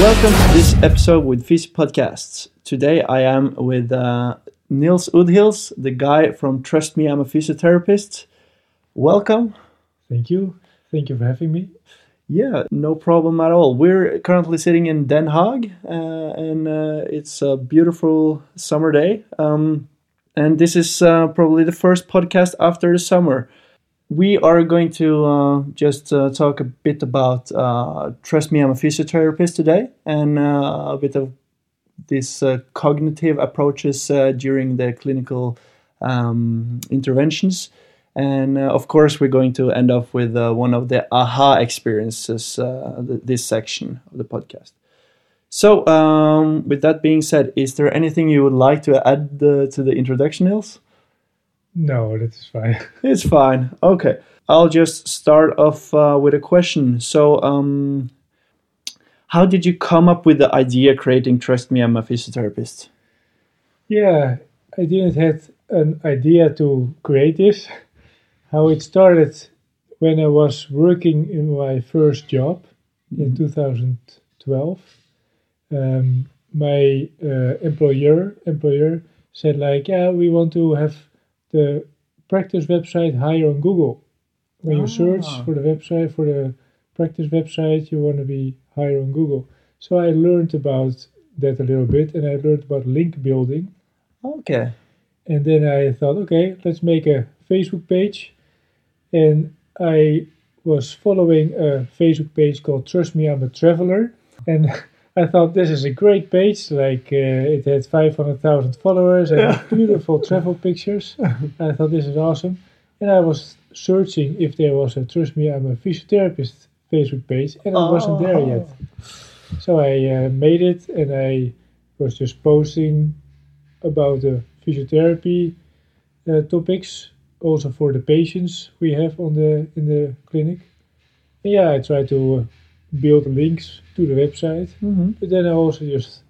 Welcome to this episode with Phys Podcasts. Today I am with uh, Nils Udhils, the guy from Trust Me, I'm a Physiotherapist. Welcome. Thank you. Thank you for having me. Yeah, no problem at all. We're currently sitting in Den Haag, uh, and uh, it's a beautiful summer day. Um, and this is uh, probably the first podcast after the summer. We are going to uh, just uh, talk a bit about uh, Trust Me, I'm a Physiotherapist today, and uh, a bit of these uh, cognitive approaches uh, during the clinical um, interventions. And of course, we're going to end up with one of the aha experiences, th- this section of the podcast. So, um, with that being said, is there anything you would like to add to the introduction, Nils? No, that is fine. It's fine. Okay. I'll just start off uh, with a question. So, um, how did you come up with the idea creating Trust Me, I'm a Physiotherapist? yeah, I didn't have an idea to create this. How it started when I was working in my first job in 2012. Um, my uh, employer employer said like, yeah, we want to have the practice website higher on Google. When you search Ah. for the website for the practice website, you want to be higher on Google. So I learned about that a little bit, and I learned about link building. Okay. And then I thought, okay, let's make a Facebook page. And I was following a Facebook page called Trust Me, I'm a Traveler. And I thought this is a great page. Like uh, it had 500,000 followers and beautiful travel pictures. I thought this is awesome. And I was searching if there was a Trust Me, I'm a Physiotherapist Facebook page, and it wasn't there yet. So I uh, made it and I was just posting about the physiotherapy uh, topics, also for the patients we have on the in the clinic. And yeah, I try to uh, build links to the website, Mm-hmm. but then I also just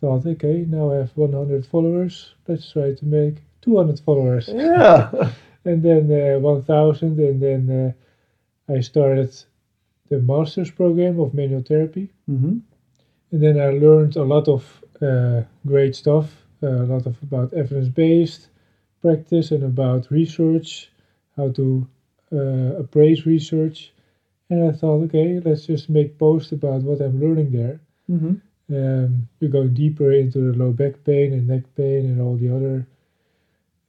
thought, okay, now I have 100 followers. Let's try to make 200 followers, Yeah. and then uh, 1,000, and then uh, I started the master's program of manual therapy. mm-hmm. And then I learned a lot of uh, great stuff, uh, a lot of about evidence-based practice and about research, how to uh, appraise research. And I thought, okay, let's just make posts about what I'm learning there. Mm-hmm. Um, we're going deeper into the low back pain and neck pain and all the other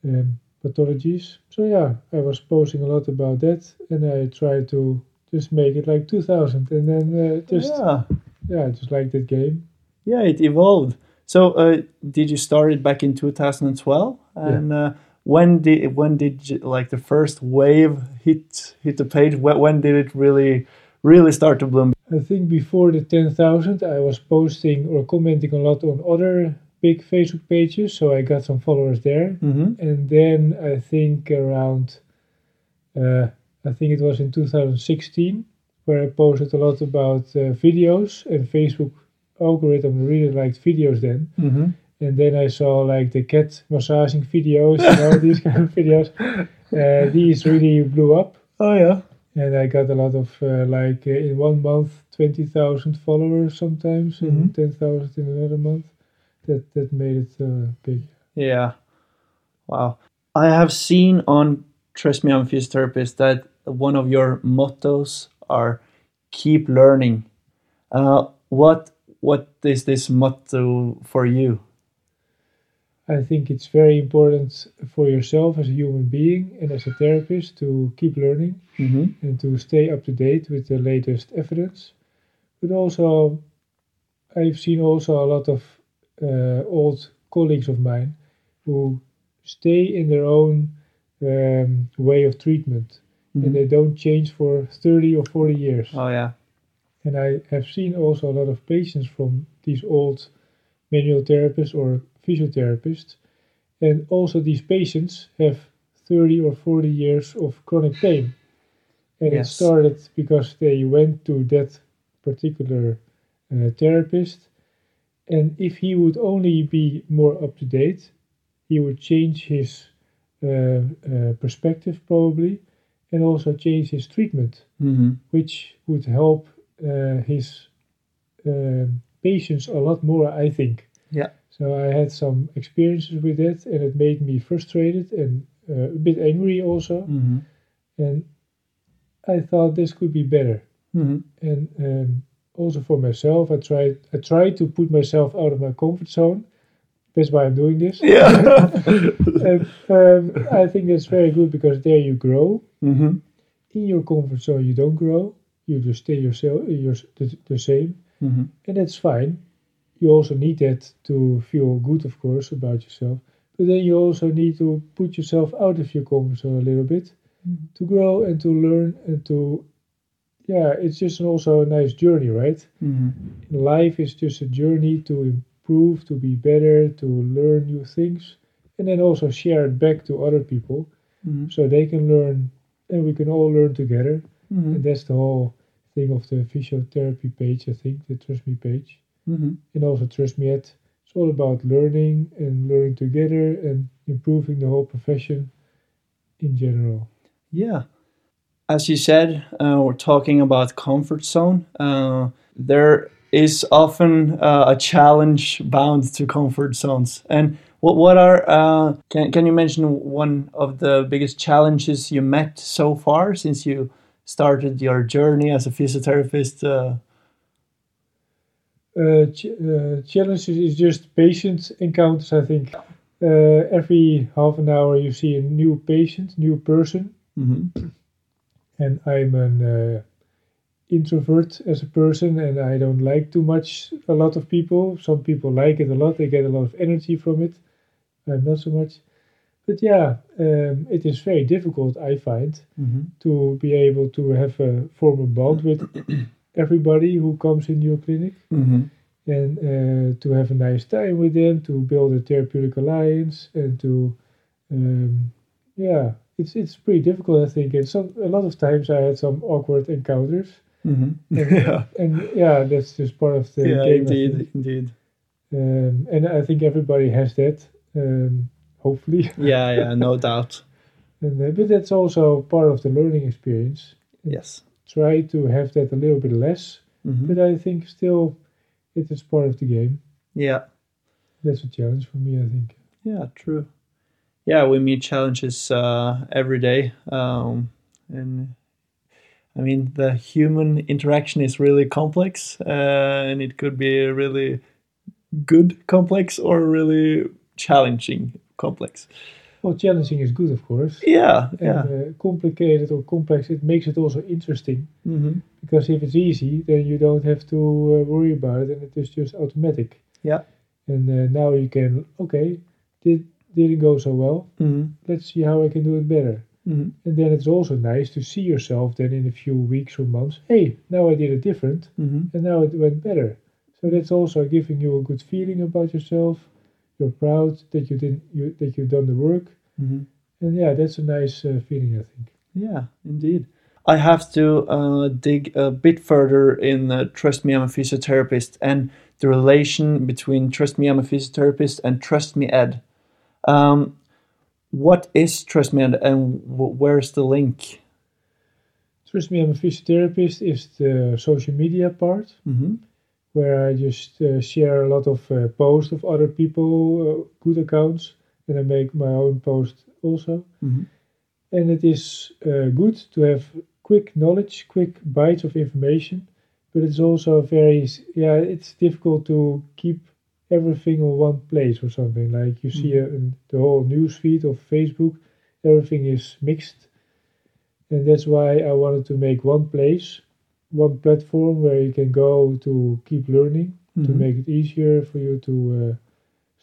um, pathologies. So yeah, I was posting a lot about that, and I tried to just make it like 2000, and then uh, just yeah. yeah, just like that game. Yeah, it evolved. So, uh, did you start it back in 2012? And uh, when did when did you, like the first wave hit hit the page? When, when did it really really start to bloom? I think before the 10,000, I was posting or commenting a lot on other big Facebook pages, so I got some followers there. Mm-hmm. And then I think around, uh, I think it was in 2016, where I posted a lot about uh, videos, and Facebook algorithm really liked videos then. Mm-hmm. And then I saw like the cat massaging videos, you know, these kind of videos. Uh, these really blew up Oh yeah. and I got a lot of uh, like uh, in one month twenty thousand followers sometimes, Mhm. and ten thousand in another month. That that made it uh, big. Yeah. Wow. I have seen on Trust Me, I'm a Physiotherapist that one of your mottos are keep learning. Uh, what what is this motto for you? I think it's very important for yourself as a human being and as a therapist to keep learning Mm-hmm. and to stay up to date with the latest evidence. But also, I've seen also a lot of uh, old colleagues of mine who stay in their own um, way of treatment and they don't change for 30 or 40 years. Oh yeah. And I have seen also a lot of patients from these old manual therapists or physiotherapists. And also, these patients have 30 or 40 years of chronic pain. And it started because they went to that particular uh, therapist. And if he would only be more up to date, he would change his uh, uh, perspective probably and also change his treatment Mm-hmm. which would help uh, his um patients a lot more, I think. Yeah. So I had some experiences with it, and it made me frustrated and uh, a bit angry also. Mm-hmm. And I thought this could be better. Mm-hmm. And um, also for myself, I tried. I tried to put myself out of my comfort zone. That's why I'm doing this. Yeah. and, um, I think that's very good because there you grow. mm-hmm. In your comfort zone, you don't grow. You just stay yourself. You're the, the same, Mm-hmm. and that's fine. You also need that to feel good, of course, about yourself. But then you also need to put yourself out of your comfort zone a little bit Mhm. to grow and to learn and to, yeah, it's just also a nice journey, right? Mm-hmm. Life is just a journey to improve, to be better, to learn new things, and then also share it back to other people Mm-hmm. so they can learn and we can all learn together. Mm-hmm. And that's the whole thing of the physiotherapy page, I think, the Trust Me page. Mm-hmm. And also Trust Me Ed. It's all about learning and learning together and improving the whole profession in general. Yeah. As you said, uh, we're talking about comfort zone. Uh, there is often uh, a challenge bound to comfort zones. And what what are uh, can can you mention one of the biggest challenges you met so far since you started your journey as a physiotherapist? Uh, Uh, ch- uh, challenges is just patient encounters, I think. Uh, every half an hour you see a new patient, new person. mhm. and I'm an uh, introvert as a person, and I don't like too much a lot of people. Some people like it a lot; they get a lot of energy from it. I'm not so much, but yeah, um, it is very difficult. I find Mhm. to be able to have a formal bond with everybody who comes in your clinic, Mhm. and uh, to have a nice time with them, to build a therapeutic alliance, and to um, yeah, it's it's pretty difficult, I think. And some a lot of times I had some awkward encounters, Mhm. yeah. and yeah, that's just part of the Yeah. game. Indeed. Indeed. Um, and I think everybody has that, um, hopefully. Yeah. Yeah. No doubt. and, uh, but that's also part of the learning experience. Yes. Try to have that a little bit less, Mhm. but I think still it is part of the game. Yeah. That's a challenge for me, I think. Yeah, true. Yeah, we meet challenges uh, every day, um, and I mean the human interaction is really complex, uh, and it could be a really good complex or really challenging complex. Well, challenging is good, of course. Yeah, And yeah. uh, complicated or complex, it makes it also interesting. hmm Because if it's easy, then you don't have to uh, worry about it, and it is just automatic. Yeah. And uh, now you can, okay, did didn't go so well. hmm Let's see how I can do it better. hmm And then it's also nice to see yourself then in a few weeks or months. Hey, now I did it different, hmm and now it went better. So that's also giving you a good feeling about yourself. You're proud that you did you that you've done the work, hmm and yeah, that's a nice uh, feeling, I think. Yeah, indeed. I have to uh, dig a bit further in uh, Trust Me, I'm a Physiotherapist and the relation between Trust Me, I'm a Physiotherapist and Trust Me Ed. Um, what is Trust Me Ed and w- where's the link? Trust me, I'm a physiotherapist. Is the social media part Mm-hmm. Where I just uh, share a lot of uh, posts of other people, uh, good accounts, and I make my own post also. Mm-hmm. And it is uh, good to have quick knowledge, quick bites of information, but it's also very yeah. It's difficult to keep everything on one place or something. Like you see uh, in the whole news feed of Facebook, everything is mixed, and that's why I wanted to make one place, one platform where you can go to keep learning, to Mm-hmm. make it easier for you to uh,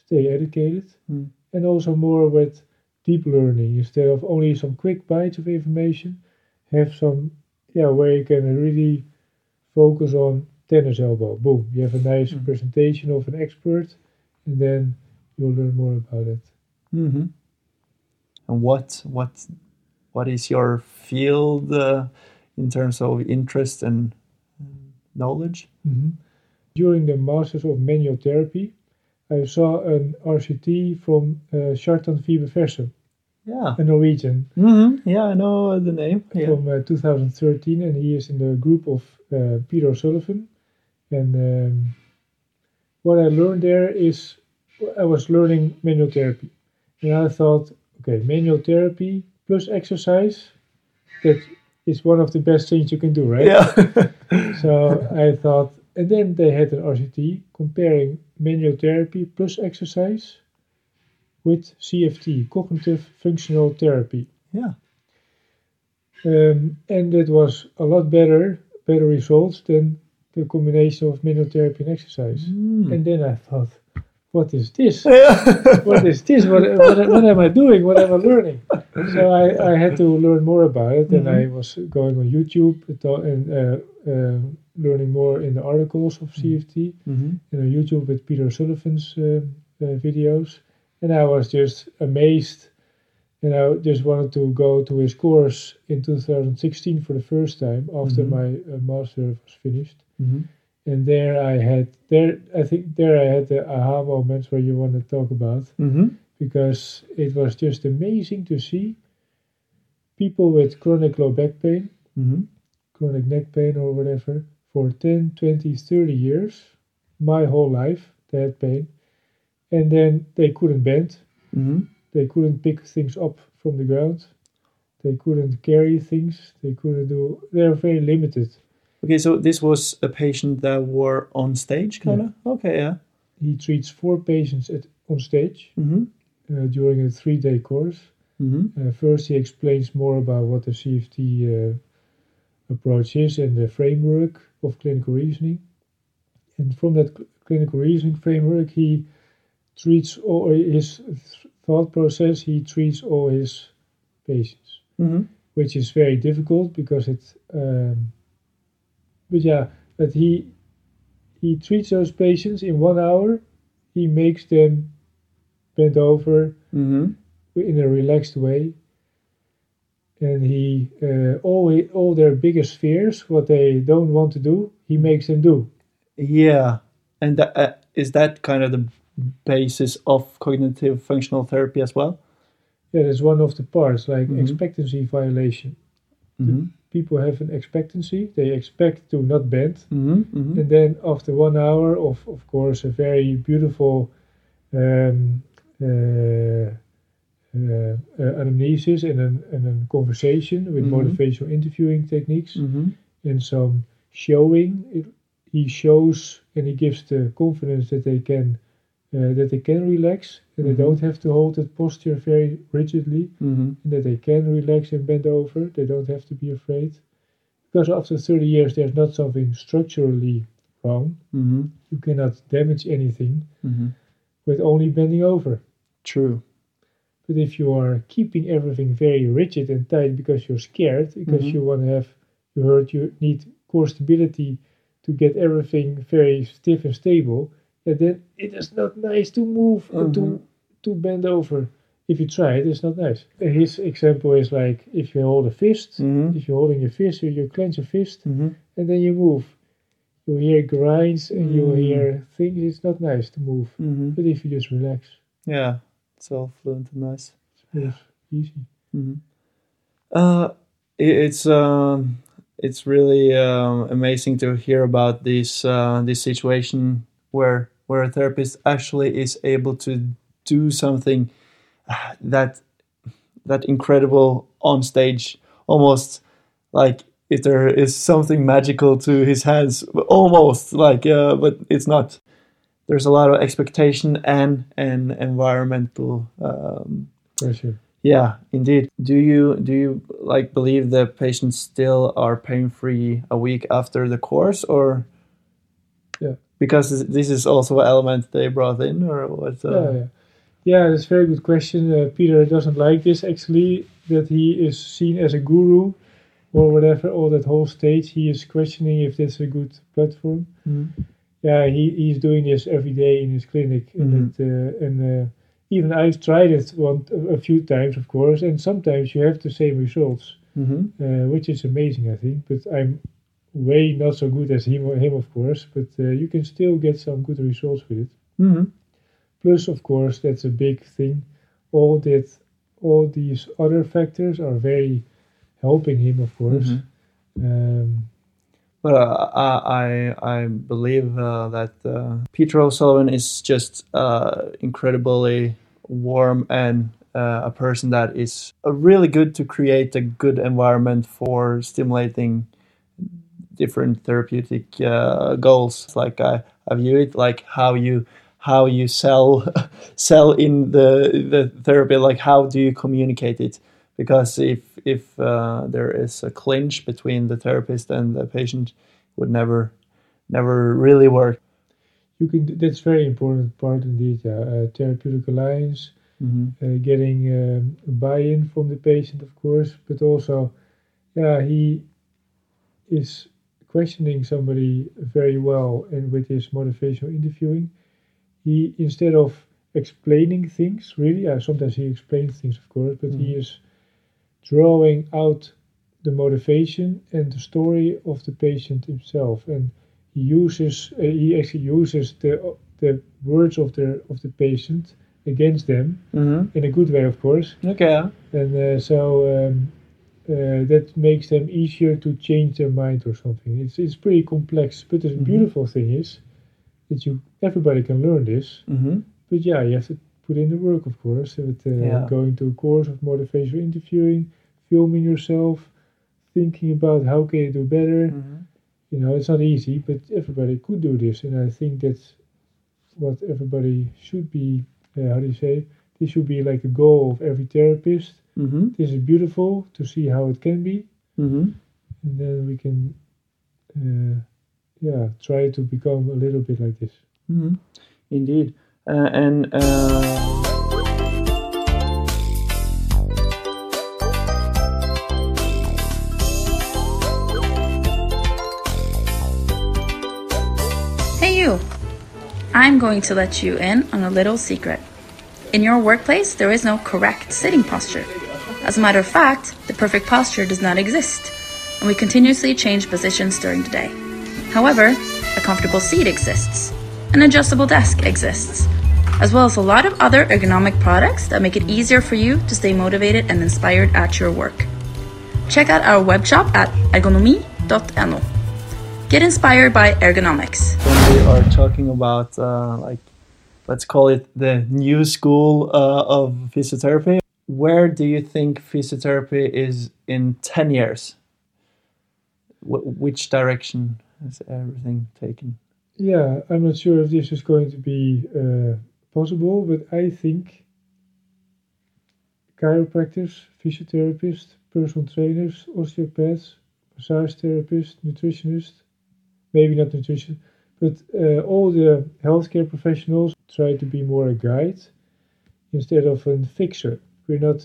stay educated, Mm. and also more with deep learning instead of only some quick bites of information. Have some, yeah, where you can really focus on tennis elbow. Boom, you have a nice Mm. presentation of an expert, and then you'll learn more about it. Mm-hmm. And what what what is your field uh, in terms of interest and knowledge? Mhm. During the Masters of Manual Therapy, I saw an RCT from uh, Kjartan Vibe Yeah. a Norwegian Mm-hmm. Yeah, I know the name. Yeah. from uh, 2013, and he is in the group of uh, Peter O'Sullivan and um, what I learned there is I was learning manual therapy, and I thought, okay, manual therapy plus exercise, that is one of the best things you can do, right? Yeah. So I thought, and then they had an RCT comparing manual therapy plus exercise with CFT, cognitive functional therapy. yeah. Um, and it was a lot better, better results than the combination of manual therapy and exercise. Mm. And then I thought, what is this? What is this? What, what, what am I doing? What am I learning? So I, I had to learn more about it, and I was going on YouTube and, uh, uh, learning more in the articles of CFT Mhm. and on YouTube with Peter O'Sullivan's uh, uh, videos, and I was just amazed. And I just wanted to go to his course in 2016 for the first time after Mhm. my uh, master was finished Mhm. And there I had there I think there I had the aha moments where you want to talk about Mhm. because it was just amazing to see people with chronic low back pain, Mhm. chronic neck pain or whatever for 10, 20, 30 years, my whole life they had pain and then they couldn't bend, Mhm. they couldn't pick things up from the ground. They couldn't carry things. They couldn't do. They're very limited. Okay, so this was a patient that were on stage, kind of. Okay, yeah. He treats four patients at, on stage. Mhm. uh, during a three day course. Mhm. Uh, first, he explains more about what the CFT uh, approach is and the framework of clinical reasoning. And from that cl- clinical reasoning framework, he treats all his th- thought process, he treats all his patients, Mhm. which is very difficult because it. Um, but yeah, that he he treats those patients in one hour. He makes them bend over Mhm. in a relaxed way. And he uh, all all their biggest fears, what they don't want to do, he makes them do. Yeah, and that, uh, is that kind of the basis of cognitive functional therapy as well? Yeah, That is one of the parts, like Mhm. expectancy violation. Mhm. People have an expectancy; they expect to not bend, Mhm. Mhm. and then after one hour of, of course, a very beautiful um, uh, uh, uh, anamnesis and an, and a conversation with Mhm. motivational interviewing techniques. Mhm. and some showing. It, he shows and he gives the confidence that they can uh, that they can relax and Mhm. they don't have to hold that posture very rigidly Mhm. and that they can relax and bend over. They don't have to be afraid because after 30 years there's not something structurally wrong. Mhm. You cannot damage anything Mhm. with only bending over. True. But if you are keeping everything very rigid and tight because you're scared, because Mhm. you want to have, you heard you need core stability to get everything very stiff and stable, and then it is not nice to move and to to bend over. If you try it, it's not nice. His example is like if you hold a fist, Mhm. if you're holding your fist, you, you clench a fist, Mhm. and then you move. You hear grinds and you Mm. hear things. It's not nice to move. Mhm. But if you just relax, Yeah, it's all fluent and nice. it's easy. Mhm. Uh, it, it's um, it's really um, amazing to hear about this uh, this situation where where a therapist actually is able to do something uh, that that incredible on stage, almost like if there is something magical to his hands, almost like, uh, but it's not. There's a lot of expectation and and environmental um, Pressure. yeah, indeed. Do you do you like believe the patients still are pain free a week after the course, or. Because this- is also an element they brought in, or what? Uh, yeah, yeah. That's a very good question. Uh, Peter doesn't like this actually, that he is seen as a guru or whatever, or that whole stage. He is questioning if this is a good platform. Mhm. Yeah, he, he's doing this every day in his clinic. Mhm. And, it, uh, and uh, even I've tried it one, a few times, of course, and sometimes you have the same results, Mhm. uh, which is amazing, I think. But I'm way not so good as him, him of course, but uh, you can still get some good results with it. Mhm. Plus, of course, that's a big thing. All that, all these other factors are very helping him, of course. Mhm. Um, But uh, I I believe uh, that uh, Peter O'Sullivan is just uh, incredibly warm and uh, a person that is uh, really good to create a good environment for stimulating different therapeutic uh, goals. Like I, I view it like how you how you sell sell in the the therapy. Like how do you communicate it? Because if if uh, there is a clinch between the therapist and the patient, it would never never really work. You can. That's very important part indeed. Yeah. Uh, therapeutic alliance, hmm uh, getting um, buy-in from the patient, of course, but also, yeah, he is questioning somebody very well, and with his motivational interviewing, he instead of explaining things, really, uh, sometimes he explains things, of course, but he Mhm. is drawing out the motivation and the story of the patient himself, and he uses uh, he actually uses the the words of the of the patient against them hmm in a good way, of course, Okay. and uh, so um, uh, that makes them easier to change their mind or something. It's it's pretty complex, but the Mhm. beautiful thing is that you everybody can learn this. hmm But yeah, you have to put in the work, of course, with uh, Yeah. going to a course of motivational interviewing, filming yourself, thinking about how can you do better. hmm You know, it's not easy, but everybody could do this, and I think that's what everybody should be. Uh, how do you say? This should be like a goal of every therapist. Hmm This is beautiful to see how it can be, hmm and then we can, uh, yeah, try to become a little bit like this. hmm Indeed. Uh, and uh, Hey, you! I'm going to let you in on a little secret. In your workplace, there is no correct sitting posture. As a matter of fact, the perfect posture does not exist, and we continuously change positions during the day. However, a comfortable seat exists, an adjustable desk exists, as well as a lot of other ergonomic products that make it easier for you to stay motivated and inspired at your work. Check out our web shop at ergonomi.no. Get inspired by ergonomics. when we are talking about uh, like let's call it the new school uh, of physiotherapy where do you think physiotherapy is in 10 years Wh- which direction has everything taken Yeah, I'm not sure if this is going to be uh, possible, but I think chiropractors, physiotherapists, personal trainers, osteopaths, massage therapists, nutritionists, maybe not nutrition, but uh, all the healthcare professionals try to be more a guide instead of a fixer. We're not,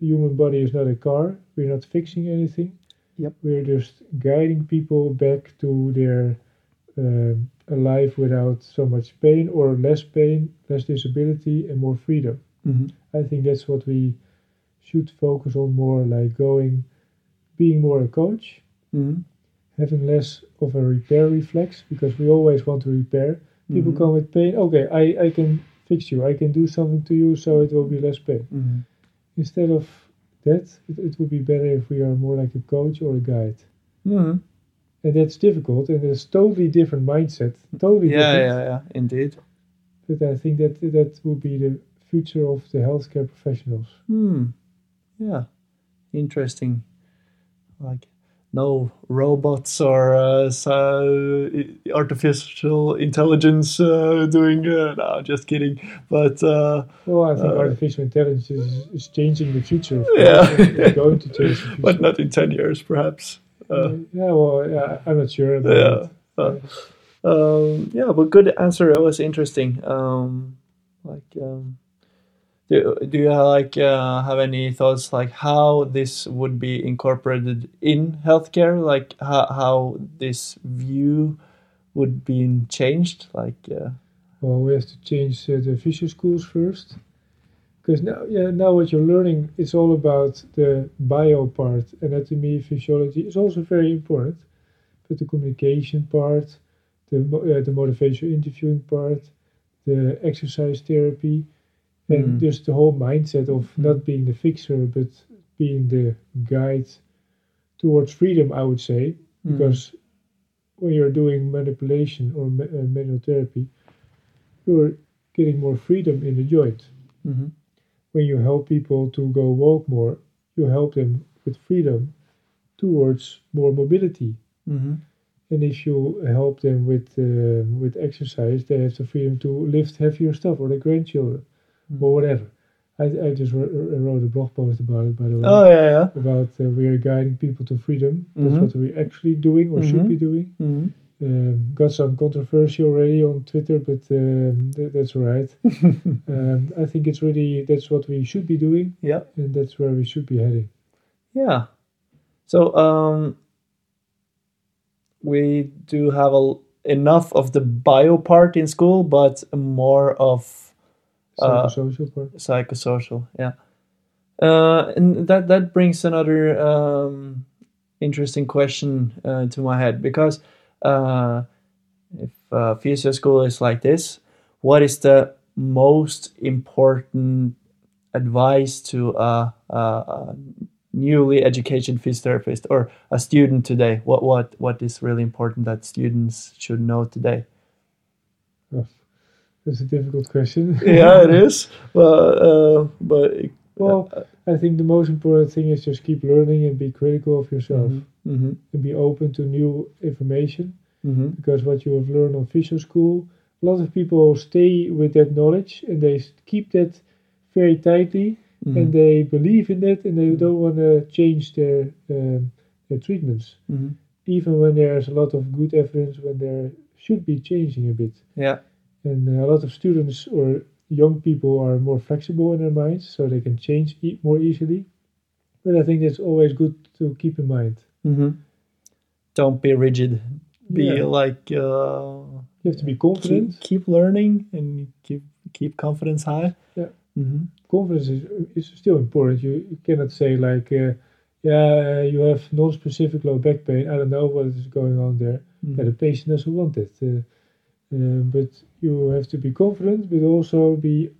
the human body is not a car, we're not fixing anything. Yep. We're just guiding people back to their um, a life without so much pain or less pain, less disability, and more freedom. mm-hmm. I think that's what we should focus on more, like going, being more a coach, Mm-hmm. having less of a repair reflex because we always want to repair. People Mhm. come with pain. Okay, I, I can fix you. I can do something to you so it will be less pain. Mm-hmm. Instead of that, it, it would be better if we are more like a coach or a guide. Mm-hmm. And that's difficult, and it's totally different mindset. Totally yeah different. yeah yeah indeed But I think that that will be the future of the healthcare professionals. hmm yeah interesting like no robots or uh, so artificial intelligence uh, doing uh, no just kidding. But uh, Well, I think Uh, artificial intelligence is, is changing the future. Of Yeah. It's going to change but not in 10 years perhaps. Uh, Uh, yeah, well, yeah, I'm not sure about yeah uh, um, yeah but good answer. It was interesting. Um, like um, do, do you like uh, have any thoughts like how this would be incorporated in healthcare? Like how, how this view would be changed? Like uh, Well, we have to change uh, the physio schools first. Because now, yeah, now what you're learning is all about the bio part, anatomy, physiology is also very important, but the communication part, the uh, the motivational interviewing part, the exercise therapy, and Mhm. just the whole mindset of Mhm. not being the fixer but being the guide towards freedom. I would say mm, because when you're doing manipulation or ma- uh, manual therapy, you're getting more freedom in the joint. hmm When you help people to go walk more, you help them with freedom towards more mobility. hmm And if you help them with uh, with exercise, they have the freedom to lift heavier stuff, or their grandchildren, Mm. Or whatever. I, I just wr- wr- wrote a blog post about it, by the way, Oh yeah, yeah. about uh, we are guiding people to freedom. That's Mhm. what we're actually doing or should Mhm. be doing. hmm Um, got some controversy already on Twitter, but um, th- that's all right. um, I think it's really that's what we should be doing, yeah. and that's where we should be heading. Yeah. So um, we do have a, enough of the bio part in school, but more of Psychosocial part. psychosocial. Yeah. Uh, and that that brings another um, interesting question uh, to my head because uh, if uh, physio school is like this, what is the most important advice to a, a, a newly educated physiotherapist or a student today? What what what is really important that students should know today? That's a difficult question. yeah, it is. But uh, but Well, I think the most important thing is just keep learning and be critical of yourself hmm and be open to new information hmm because what you have learned on physio school, a lot of people stay with that knowledge and they keep that very tightly Mm-hmm. and they believe in it and they don't want to change their um, their treatments, even when there's a lot of good evidence when there should be changing a bit. Yeah. And uh, a lot of students or young people are more flexible in their minds, so they can change e- more easily. But I think it's always good to keep in mind. hmm Don't be rigid. Be Yeah. like uh, You have to be confident. keep learning and keep keep confidence high. Yeah. hmm Confidence is, is still important. You, you cannot say like, uh, yeah, you have non-specific low back pain. I don't know what is going on there. Yeah, the patient doesn't want it. Uh, but you have to be confident, but also be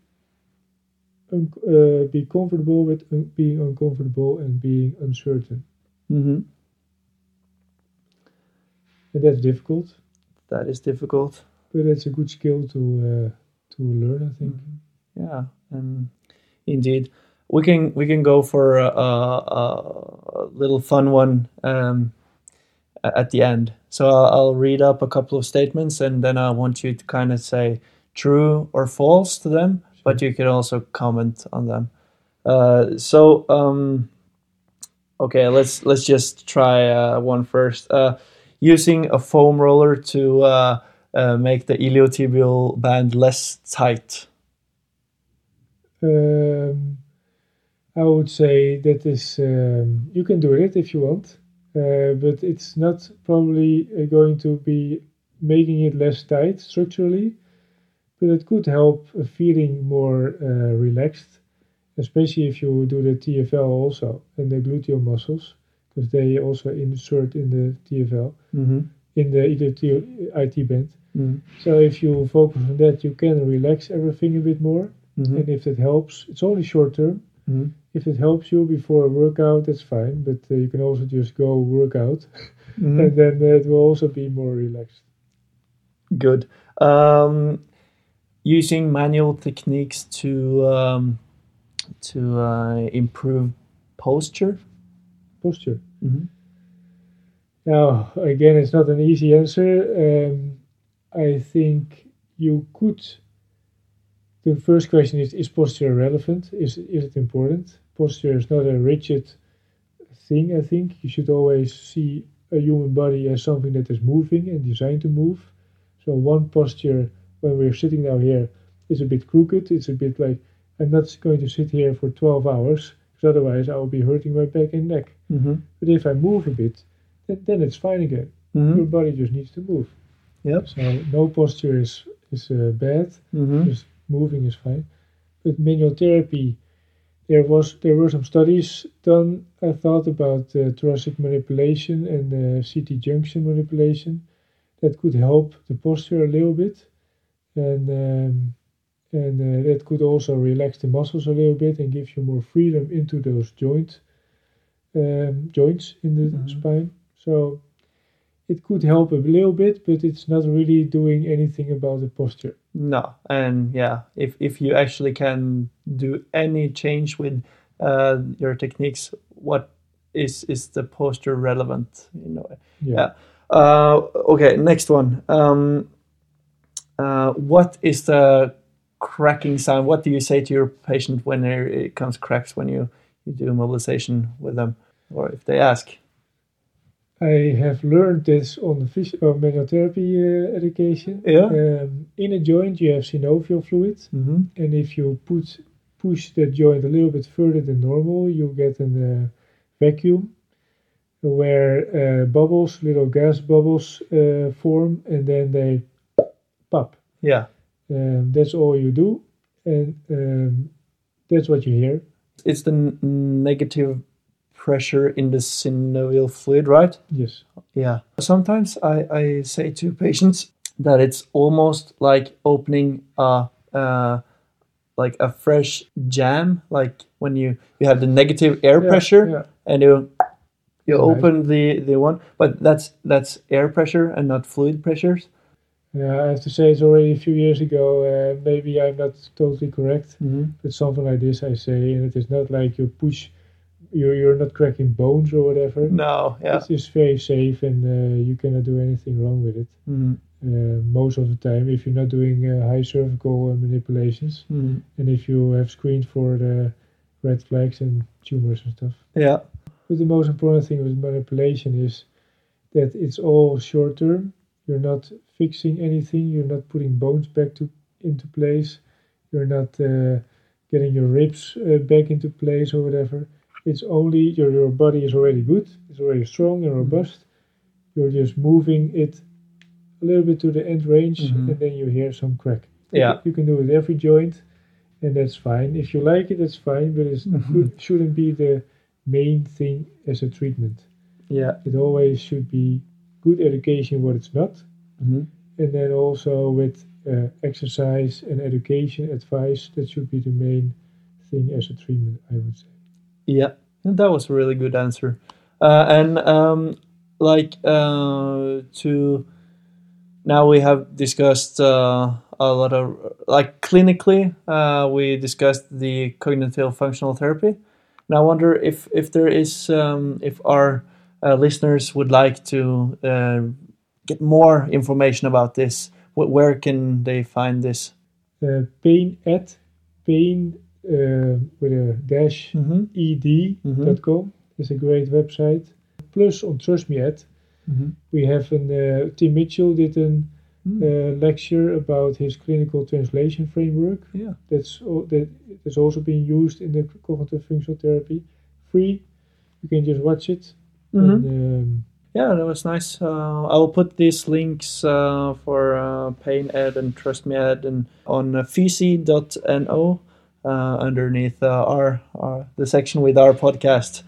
uh, be comfortable with un- being uncomfortable and being uncertain. hmm And that's difficult, That is difficult. but it's a good skill to uh, to learn. I think. Yeah, and indeed, we can we can go for a, a, a little fun one um, at the end. So I'll, read up a couple of statements, and then I want you to kind of say true or false to them, but you can also comment on them. Uh, so um, okay, let's let's just try uh, one first. Uh, using a foam roller to uh, uh, make the iliotibial band less tight. Um, I would say that is um, you can do it if you want, but it's not probably uh, going to be making it less tight structurally, but it could help uh, feeling more uh, relaxed, especially if you do the TFL also and the gluteal muscles, because they also insert in the TFL Mm-hmm. in the iliotibial IT band. Mm-hmm. So if you focus on that, you can relax everything a bit more. Mm-hmm. And if that helps, it's only short term. If it helps you before a workout, that's fine. But uh, you can also just go work out, Mm-hmm. and then it will also be more relaxed. Good. Um, using manual techniques to um, to uh, improve posture. Posture. Mm-hmm. Now, again, it's not an easy answer. Um, I think you could. The first question is: Is posture relevant? Is is it important? Posture is not a rigid thing. I think you should always see a human body as something that is moving and designed to move. So one posture when we're sitting down here is a bit crooked. It's a bit like I'm not going to sit here for 12 hours because otherwise I will be hurting my back and neck. Mm-hmm. But if I move a bit, then, then it's fine again. Your Mm-hmm. body just needs to move. Yep. So no posture is is uh, bad. Mm-hmm. Just moving is fine. But manual therapy, there was there were some studies done. I thought about uh, thoracic manipulation and uh, CT junction manipulation that could help the posture a little bit, and um, and uh, that could also relax the muscles a little bit and give you more freedom into those joint um, joints in the Mhm. spine. So it could help a little bit, but it's not really doing anything about the posture. No, and yeah, if if you actually can do any change with uh, your techniques, what is is the posture relevant? You know. Yeah. Uh, okay, next one. Um, uh, what is the cracking sound? What do you say to your patient when it comes cracks when you, you do mobilization with them, or if they ask? I have learned this on the phys- or manual therapy uh, education. Yeah. Um, in a joint, you have synovial fluid, Mm-hmm. and if you put push the joint a little bit further than normal, you get a uh, vacuum where uh, bubbles, little gas bubbles, uh, form, and then they pop. Yeah. Um, that's all you do, and um, that's what you hear. It's the n- negative pressure in the synovial fluid, right? Yes. Yeah. Sometimes I, I say to patients that it's almost like opening a uh, like a fresh jam, like when you you have the negative air Yeah, pressure yeah. and you you Right. open the the one, but that's that's air pressure and not fluid pressures. Yeah, I have to say it's already a few years ago. Uh, maybe I'm not totally correct, Mm-hmm. but something like this I say, and it is not like you push, you're you're not cracking bones or whatever. No, yeah. It's just very safe, and uh, you cannot do anything wrong with it. Mm-hmm. Uh, most of the time, if you're not doing uh, high cervical uh, manipulations, Mm-hmm. and if you have screened for the red flags and tumors and stuff. Yeah. But the most important thing with manipulation is that it's all short term. You're not fixing anything. You're not putting bones back to into place. You're not uh, getting your ribs uh, back into place or whatever. It's only your your body is already good. It's already strong and robust. You're just moving it a little bit to the end range, Mhm. and then you hear some crack. Yeah. you can do it with every joint, and that's fine. If you like it, that's fine. But it Mhm. shouldn't be the main thing as a treatment. Yeah. It always should be good education what it's not, Mm-hmm. and then also with uh, exercise and education advice. That should be the main thing as a treatment, I would say. Yeah, that was a really good answer. Uh, and um, like uh, to now we have discussed uh, a lot of like clinically uh, we discussed the cognitive functional therapy. And I wonder if if there is um, if our uh, listeners would like to uh, get more information about this, where can they find this? Uh, pain at pain uh, with a dash Mm-hmm. ed.com is a great website. Plus on Trust Me Ed Mm-hmm. we have an uh, Tim Mitchell did a Mm. uh, lecture about his clinical translation framework. Yeah. That's that is also being used in the cognitive functional therapy. Free, you can just watch it. Mm-hmm. And, um, Yeah, that was nice. Uh, I will put these links uh, for uh, Pain Ed and Trust Me Ed and on uh, uh, underneath uh, our, our the section with our podcast.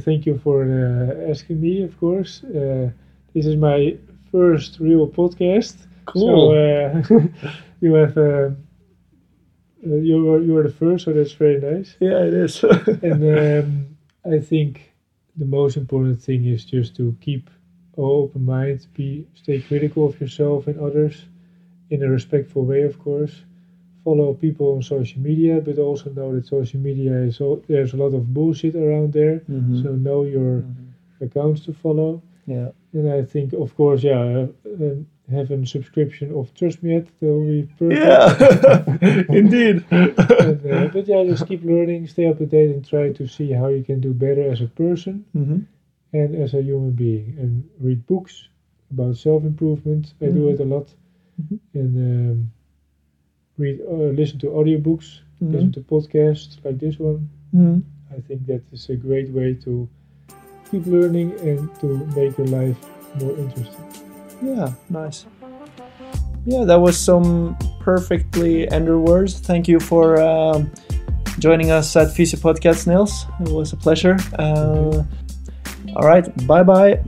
thank you for uh, asking me. Of course, uh, this is my first real podcast. So uh, you have uh, uh, you are you are the first, so that's very nice. yeah, it is. and um, I think the most important thing is just to keep an open mind, be stay critical of yourself and others in a respectful way, of course. Follow people on social media, but also know that social media is all, there's a lot of bullshit around there. Mhm. So know your Mhm. accounts to follow. yeah. And I think, of course, yeah, uh, um, have a subscription of Trust Me Ed, that will be perfect. Yeah, indeed. and, uh, but yeah, just keep learning, stay up to date, and try to see how you can do better as a person hmm and as a human being. And read books about self improvement. I do Mhm. it a lot. Mhm. And um, read, uh, listen to audiobooks, listen to podcasts like this one. hmm I think that is a great way to keep learning and to make your life more interesting. Yeah, nice. Yeah, that was some perfectly ender words. Thank you for um, joining us at Fisi Podcast, Nils. It was a pleasure. Uh, all right, bye bye.